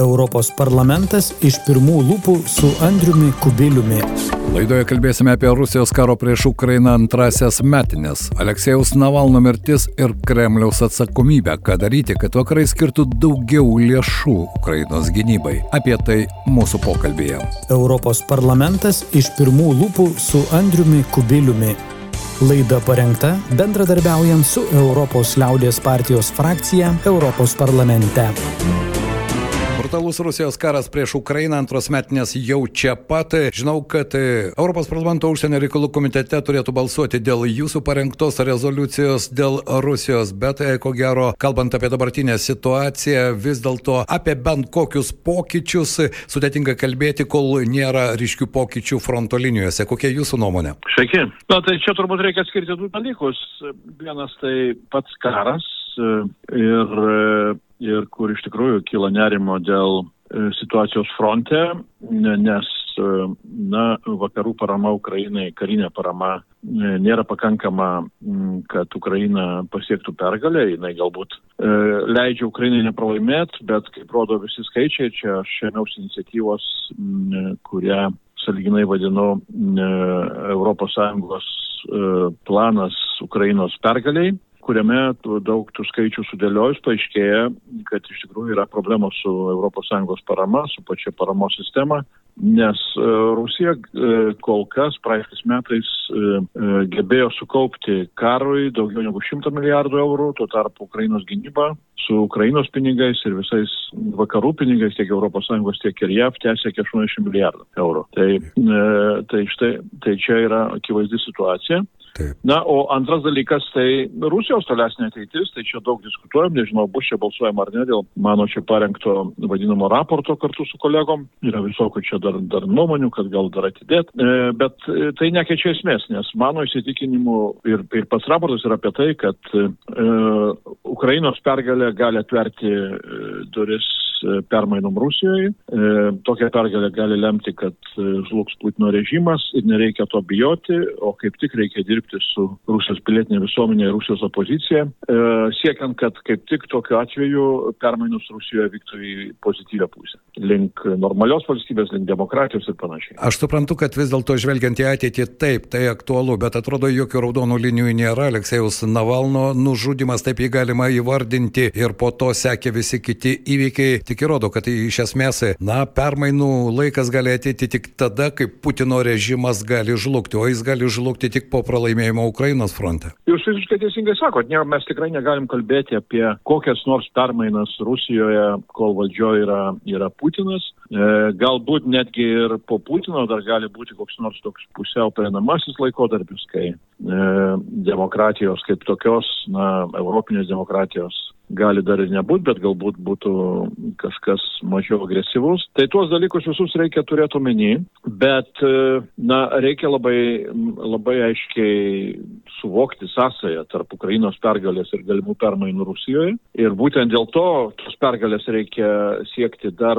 Europos parlamentas iš pirmų lūpų su Andriumi Kubiliumi. Laidoje kalbėsime apie Rusijos karo prieš Ukrainą antrasias metinės, Aleksėjaus Navalno mirtis ir Kremliaus atsakomybę, ką daryti, kad vakarai skirtų daugiau lėšų Ukrainos gynybai. Apie tai mūsų pokalbėje. Europos parlamentas iš pirmų lūpų su Andriumi Kubiliumi. Laida parengta bendradarbiaujant su Europos liaudės partijos frakcija Europos parlamente. Brutalus Rusijos karas prieš Ukrainą antros metinės jau čia pat. Žinau, kad Europos parlamento užsienio reikalų komitete turėtų balsuoti dėl jūsų parengtos rezoliucijos dėl Rusijos, bet ko gero, kalbant apie dabartinę situaciją, vis dėlto apie bent kokius pokyčius sudėtinga kalbėti, kol nėra ryškių pokyčių fronto linijose. Kokia jūsų nuomonė? Sveiki. Na, tai čia turbūt reikia skirti du dalykus. Vienas tai pats karas ir ir kur iš tikrųjų kyla nerimo dėl e, situacijos fronte, nes e, na, vakarų parama Ukrainai, karinė parama e, nėra pakankama, kad Ukraina pasiektų pergalę, jinai galbūt leidžia Ukrainai nepralaimėti, bet kaip rodo visi skaičiai, čia aš ėmiausi iniciatyvos, kurią salginai vadinu ES planas Ukrainos pergaliai kuriame daug tų skaičių sudėliojus paaiškėja, kad iš tikrųjų yra problemos su ES parama, su pačia paramos sistema, nes e, Rusija e, kol kas praeitais metais e, gebėjo sukaupti karui daugiau negu 100 milijardų eurų, tuo tarpu Ukrainos gynyba su Ukrainos pinigais ir visais vakarų pinigais, tiek ES, tiek ir JAV, iki 80 milijardų eurų. Tai, tai, štai, tai čia yra akivaizdi situacija. Taip. Na, o antras dalykas tai Rusijos tolesnė ateitis, tai čia daug diskutuojam, nežinau, bus čia balsuojama ar ne dėl mano čia parengto vadinamo raporto kartu su kolegom. Yra visokių čia dar, dar nuomonių, kad gal dar atidėt. E, bet e, tai nekeičia esmės, nes mano įsitikinimu ir, ir pats raportas yra apie tai, kad e, Ukrainos pergalė gali atverti duris permainom Rusijoje. E, tokia pergalė gali lemti, kad e, žlugs Putino režimas ir nereikia to bijoti, o kaip tik reikia dirbti su Rusijos pilietinė visuomenė ir Rusijos opozicija, siekiant, kad kaip tik tokiu atveju permainos Rusijoje vyktų į pozityvę pusę. Link normalios valstybės, link demokratijos ir panašiai. Aš suprantu, kad vis dėlto žvelgiant į ateitį taip, tai aktualu, bet atrodo, jokių raudonų linijų nėra. Aleksejus Navalno nužudimas, taip jį galima įvardinti ir po to sekė visi kiti įvykiai tik įrodo, kad tai iš esmės, na, permainų laikas gali ateiti tik tada, kai Putino režimas gali žlugti, o jis gali žlugti tik po pralaimėjimo Ukrainos fronte. Jūs visiškai teisingai sakot, ne, mes tikrai negalim kalbėti apie kokias nors permainas Rusijoje, kol valdžioje yra, yra Putinas. E, galbūt netgi ir po Putino dar gali būti koks nors toks pusiau perinamasis laikotarpis, kai e, demokratijos kaip tokios, na, europinės demokratijos gali dar ir nebūt, bet galbūt būtų kažkas mažiau agresyvus. Tai tuos dalykus visus reikia turėti omeny, bet, e, na, reikia labai, labai aiškiai suvokti sąsąją tarp Ukrainos pergalės ir galimų permainų Rusijoje. Ir būtent dėl to tos pergalės reikia siekti dar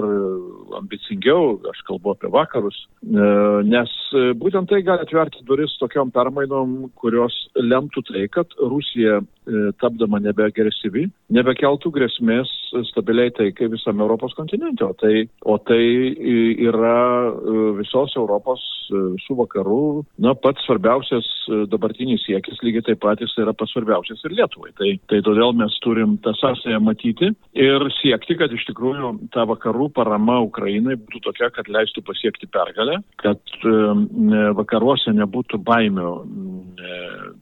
ambicingiau, aš kalbu apie vakarus, e, nes būtent tai gali atverti duris tokiom permainom, kurios lemtų tai, kad Rusija e, tapdama nebeagresyvi, ne nebekeltų grėsmės stabiliai taikai visame Europos kontinente. O tai, o tai yra e, visos Europos, e, visų vakarų, na, pats svarbiausias e, dabartinis siekis, lygiai taip pat jis yra pats svarbiausias ir Lietuvai. Tai, tai todėl mes turim tą sąsąją matyti ir siekti, kad iš tikrųjų ta vakarų parama Ukrainai būtų tokia, kad leistų pasiekti pergalę, kad vakaruose nebūtų baimių,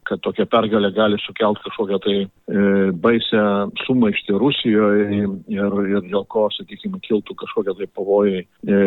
kad tokia pergalė gali sukelti kažkokią tai baisę sumaištį Rusijoje ir, ir dėl ko, sakykime, kiltų kažkokie tai pavojai e,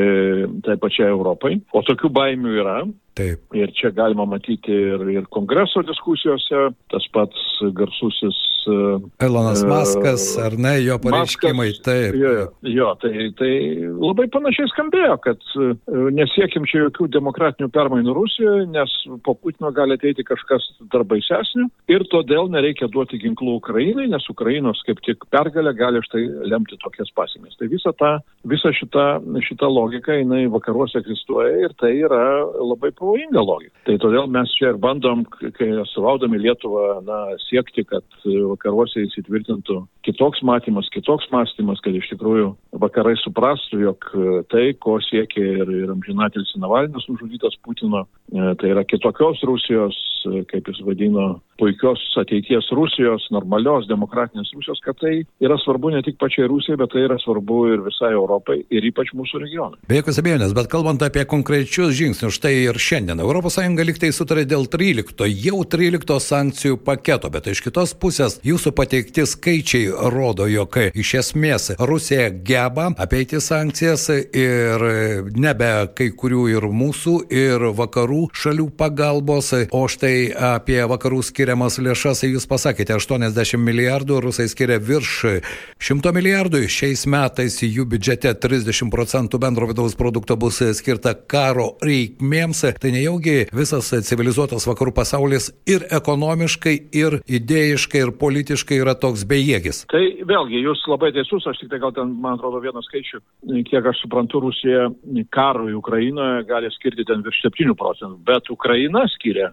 tai pačiai Europai. O tokių baimių yra. Taip. Ir čia galima matyti ir, ir kongreso diskusijose, tas pats garsusis. Uh, Elonas uh, Maskas, ar ne, jo pareiškimai, Maskas, taip. Jo, jo tai, tai labai panašiai skambėjo, kad uh, nesiekim čia jokių demokratinių permainų Rusijoje, nes po Putino gali ateiti kažkas dar baisesnio ir todėl nereikia duoti ginklų Ukrainai, nes Ukrainos kaip tik pergalė gali štai lemti tokias pasiekmes. Tai visą tą visa šita, šita logika, jinai vakaruose egzistuoja ir tai yra labai pavojinga logika. Tai todėl mes čia ir bandom, kai suvaudami Lietuvą, na, siekti, kad vakaruose įsitvirtintų kitoks matymas, kitoks mąstymas, kad iš tikrųjų vakarai suprastų, jog tai, ko siekia ir, ir amžinatelis Navalnas nužudytas Putino, e, tai yra kitokios Rusijos, kaip jis vadino, puikios ateities Rusijos, normalios demokratinės Rusijos, kad tai yra svarbu ne tik pačiai Rusijai, bet tai yra svarbu ir visai Europai ir ypač mūsų regionui. Be jokios abejonės, bet kalbant apie konkrečius žingsnius, štai ir šiandien ES liktai sutarė dėl 13, jau 13 sankcijų paketo, bet iš kitos pusės jūsų pateikti skaičiai rodo, jog iš esmės Rusija geba apeiti sankcijas ir nebe kai kurių ir mūsų, ir vakarų šalių pagalbos, o štai apie vakarų skiria skiriamas lėšas, jūs pasakėte, 80 milijardų, rusai skiria virš 100 milijardų, šiais metais jų biudžete 30 procentų bendro vidaus produkto bus skirta karo reikmėms, tai nejaugi visas civilizuotas vakarų pasaulis ir ekonomiškai, ir idėjiškai, ir politiškai yra toks bejėgis. Tai vėlgi, jūs labai teisus, aš tik tai gal ten, man atrodo, vieną skaičių, kiek aš suprantu, Rusija karui Ukrainoje gali skirti ten virš 7 procentų, bet Ukraina skiria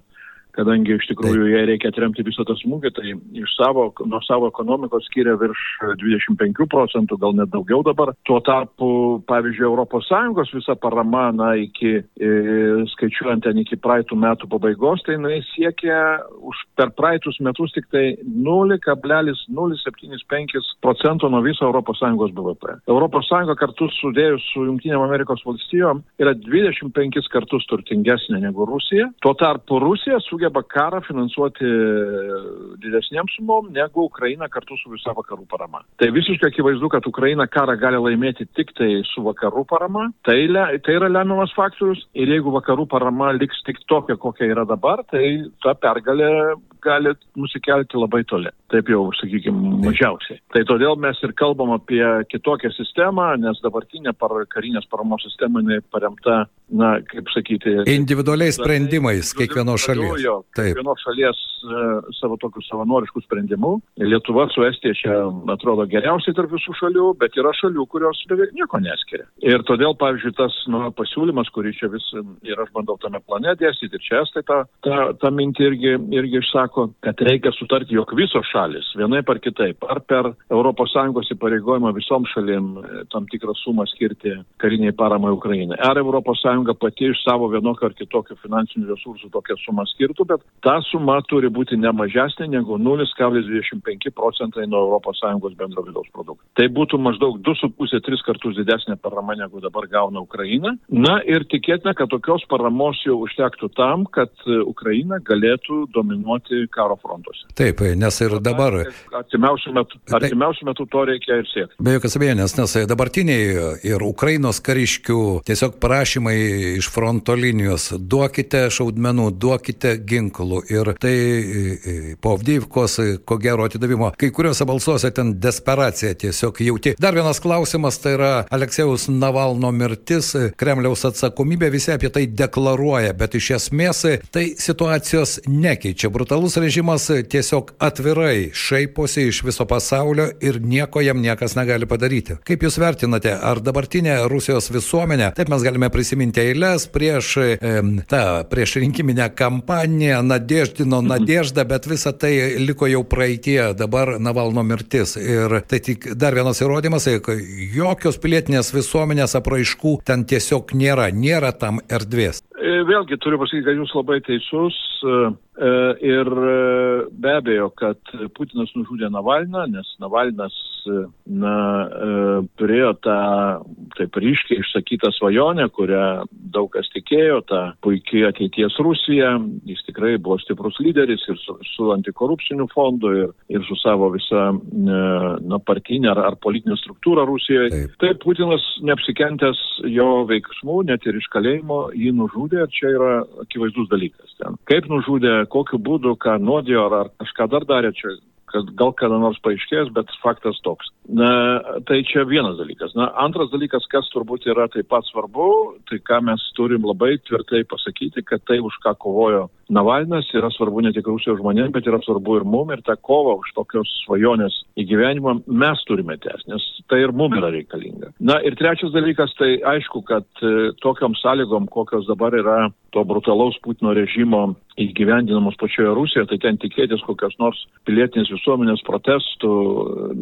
kadangi iš tikrųjų jai reikia atremti visą tą smūgį, tai iš savo, nuo savo ekonomikos skiria virš 25 procentų, gal net daugiau dabar. Tuo tarpu, pavyzdžiui, ES visa parama, na, iki, e, skaičiuojant ten iki praeitų metų pabaigos, tai jinai siekia už per praeitus metus tik tai 0,075 procento nuo viso ES BVP. ES kartu sudėjus su Junktinėm Amerikos valstijom yra 25 kartus turtingesnė negu Rusija. Tuo tarpu Rusija sugeba sugeba karą finansuoti didesniam sumom negu Ukraina kartu su visa vakarų parama. Tai visiškai akivaizdu, kad Ukraina karą gali laimėti tik tai su vakarų parama. Tai, le, tai yra lemiamas faktorius ir jeigu vakarų parama liks tik tokia, kokia yra dabar, tai ta pergalė gali nusikelti labai toli. Taip jau, sakykime, mažiausiai. Tai todėl mes ir kalbam apie kitokią sistemą, nes dabartinė par, karinės paramos sistema paremta, na, kaip sakyti. Individualiais sprendimais kiekvienos šalies. Jo, kiekvienos šalies e, savo tokių savanoriškų sprendimų. Lietuva su Estija čia atrodo geriausiai tarp visų šalių, bet yra šalių, kurios beveik nieko neskiria. Ir todėl, pavyzdžiui, tas nu, pasiūlymas, kurį čia vis ir aš bandau tame plane dėstyti, ir čia Estai tą, tą, tą mintį irgi, irgi išsako sako, kad reikia sutarti, jog visos šalis, vienai par kitaip, ar per ES įpareigojimą visom šalim e, tam tikrą sumą skirti kariniai paramai Ukrainai, ar ES pati iš savo vienokio ar kitokio finansinių resursų tokią sumą skirtų, bet ta suma turi būti ne mažesnė negu 0,25 procentai nuo ES bendro vidaus produkto. Tai būtų maždaug 2,5-3 kartus didesnė parama negu dabar gauna Ukraina. Na ir tikėtina, kad tokios paramos jau užtektų tam, kad Ukraina galėtų dominuoti karo frontuose. Taip, nes ir dabar. Artimiausių metų, artimiausių metų to reikia ir siekti. Be jokios abejonės, nes dabartiniai ir Ukrainos kariškių tiesiog prašymai iš fronto linijos - duokite šaudmenų, duokite ginklų. Ir tai po Avdyvkos, ko gero atidavimo, kai kuriuose balsuose ten desperacija tiesiog jauti. Dar vienas klausimas tai yra Aleksejus Navalno mirtis, Kremliaus atsakomybė, visi apie tai deklaruoja, bet iš esmės tai situacijos nekeičia. Brutalus brutalus režimas tiesiog atvirai šaiposi iš viso pasaulio ir nieko jam niekas negali padaryti. Kaip Jūs vertinate, ar dabartinė Rusijos visuomenė, taip mes galime prisiminti eilės prieš e, tą prieš rinkiminę kampaniją, Nadeždino mhm. Nadeždą, bet visa tai liko jau praeitie, dabar Navalno mirtis. Ir tai tik dar vienas įrodymas, jokios pilietinės visuomenės apraiškų ten tiesiog nėra, nėra tam erdvės. E, vėlgi turiu pasakyti, kad jūs labai teisus e, ir be abejo, kad Putinas nužudė Navalną, nes Navalnas na, turėjo tą taip ryškiai išsakytą svajonę, kurią daug kas tikėjo, tą puikiai ateities Rusiją. Jis tikrai buvo stiprus lyderis ir su, su antikorupciniu fondu ir, ir su savo visa na, partinė ar, ar politinė struktūra Rusijoje. Taip, Taip Putinas neapsikentęs jo veiksmų, net ir iš kalėjimo jį nužudė nužudė, čia yra akivaizdus dalykas. Ten. Kaip nužudė, kokiu būdu, ką nuodėjo ar, kažką dar darė, čia kad gal kada nors paaiškės, bet faktas toks. Na, tai čia vienas dalykas. Na, antras dalykas, kas turbūt yra taip pat svarbu, tai ką mes turim labai tvirtai pasakyti, kad tai, už ką kovojo Navalnas, yra svarbu ne tik Rusijos žmonėms, bet yra svarbu ir mum, ir tą kovą už tokios svajonės įgyvenimą mes turime tęsti, nes tai ir mum yra reikalinga. Na ir trečias dalykas, tai aišku, kad e, tokiam sąlygom, kokios dabar yra to brutalaus Putino režimo įgyvendinamos pačioje Rusijoje, tai ten tikėtis kokios nors pilietinės visuomenės protestų,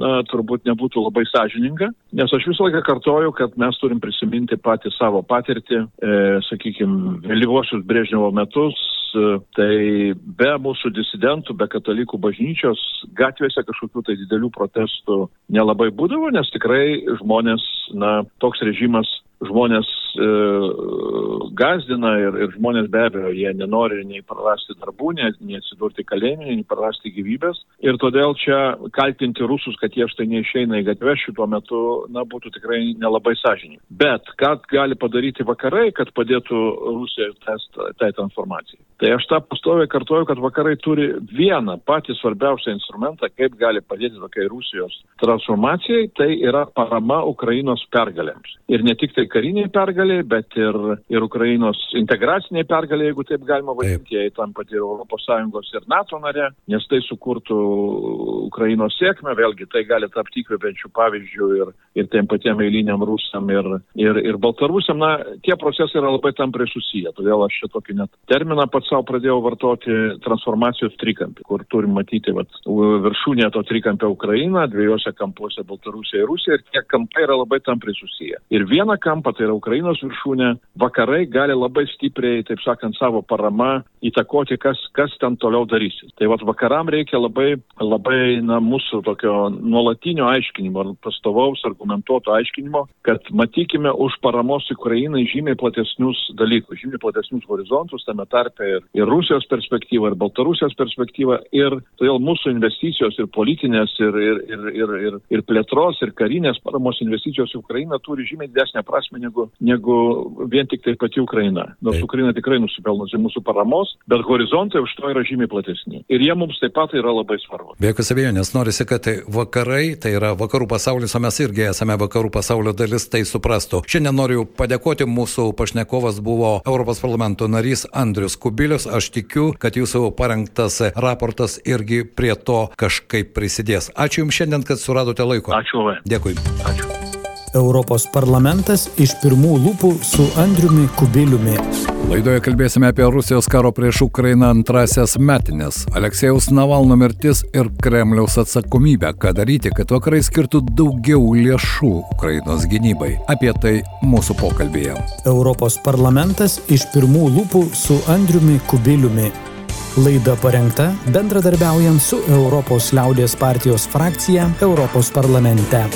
na, turbūt nebūtų labai sąžininga, nes aš visą laiką kartoju, kad mes turim prisiminti patį savo patirtį, e, sakykime, vėlyvosius Brežnevo metus, e, tai be mūsų disidentų, be katalikų bažnyčios gatvėse kažkokių tai didelių protestų nelabai būdavo, nes tikrai žmonės, na, toks režimas žmonės e, gazdina ir, ir žmonės be abejo, jie nenori nei prarasti darbų, nei, nei atsidurti kalėjime, nei prarasti gyvybės. Ir todėl čia kaltinti rusus, kad jie štai neišeina į gatvę šituo metu, na, būtų tikrai nelabai sąžininkai. Bet ką gali padaryti vakarai, kad padėtų Rusijai tai transformacijai? Tai aš tą pastoviai kartuoju, kad vakarai turi vieną patį svarbiausią instrumentą, kaip gali padėti tokiai Rusijos transformacijai, tai yra parama Ukrainos pergalėms. Ir ne tik tai kariniai pergaliai, bet ir, ir Ukrainos integraciniai pergaliai, jeigu taip galima vadinti, jei tam pat ir ES ir NATO narė, nes tai sukurtų Ukrainos sėkmę, vėlgi tai gali tapti įkvepiančių pavyzdžių ir, ir tiem patiem eiliniam rusam ir, ir, ir baltarusiam. Na, tie procesai yra labai tampriai susiję, todėl aš čia tokį net terminą pats savo pradėjau vartoti transformacijos trikampį, kur turim matyti vat, viršūnė to trikampio Ukraina, dviejose kampuose Baltarusija ir Rusija ir tie kampai yra labai tampriai susiję. Ir vieną kampą kampą, tai yra Ukrainos viršūnė, vakarai gali labai stipriai, taip sakant, savo parama įtakoti, kas, kas ten toliau darysis. Tai vad vakaram reikia labai, labai na, mūsų tokio nuolatinio aiškinimo, ar pastovaus argumentuoto aiškinimo, kad matykime už paramos Ukrainai žymiai platesnius dalykus, žymiai platesnius horizontus, tame tarpe ir, ir Rusijos perspektyva, ir Baltarusijos perspektyva, ir todėl mūsų investicijos ir politinės, ir, ir, ir, ir, ir, ir plėtros, ir karinės paramos investicijos į Ukrainą turi žymiai didesnę prasme prasme negu, negu vien tik tai pati Ukraina. Nors taip. Ukraina tikrai nusipelnusi mūsų paramos, bet horizontai už to yra žymiai platesni. Ir jie mums taip pat yra labai svarbu. Be jokios abejonės, norisi, kad tai vakarai, tai yra vakarų pasaulis, o mes irgi esame vakarų pasaulio dalis, tai suprastų. Šiandien noriu padėkoti, mūsų pašnekovas buvo Europos parlamento narys Andrius Kubilius. Aš tikiu, kad jūsų parengtas raportas irgi prie to kažkaip prisidės. Ačiū Jums šiandien, kad suradote laiko. Ačiū. Labai. Dėkui. Ačiū. Europos parlamentas iš pirmų lūpų su Andriumi Kubiliumi. Laidoje kalbėsime apie Rusijos karo prieš Ukrainą antrasias metinės, Aleksėjaus Navalno mirtis ir Kremliaus atsakomybę, ką daryti, kad vakarai skirtų daugiau lėšų Ukrainos gynybai. Apie tai mūsų pokalbėje. Europos parlamentas iš pirmų lūpų su Andriumi Kubiliumi. Laida parengta bendradarbiaujant su Europos liaudės partijos frakcija Europos parlamente.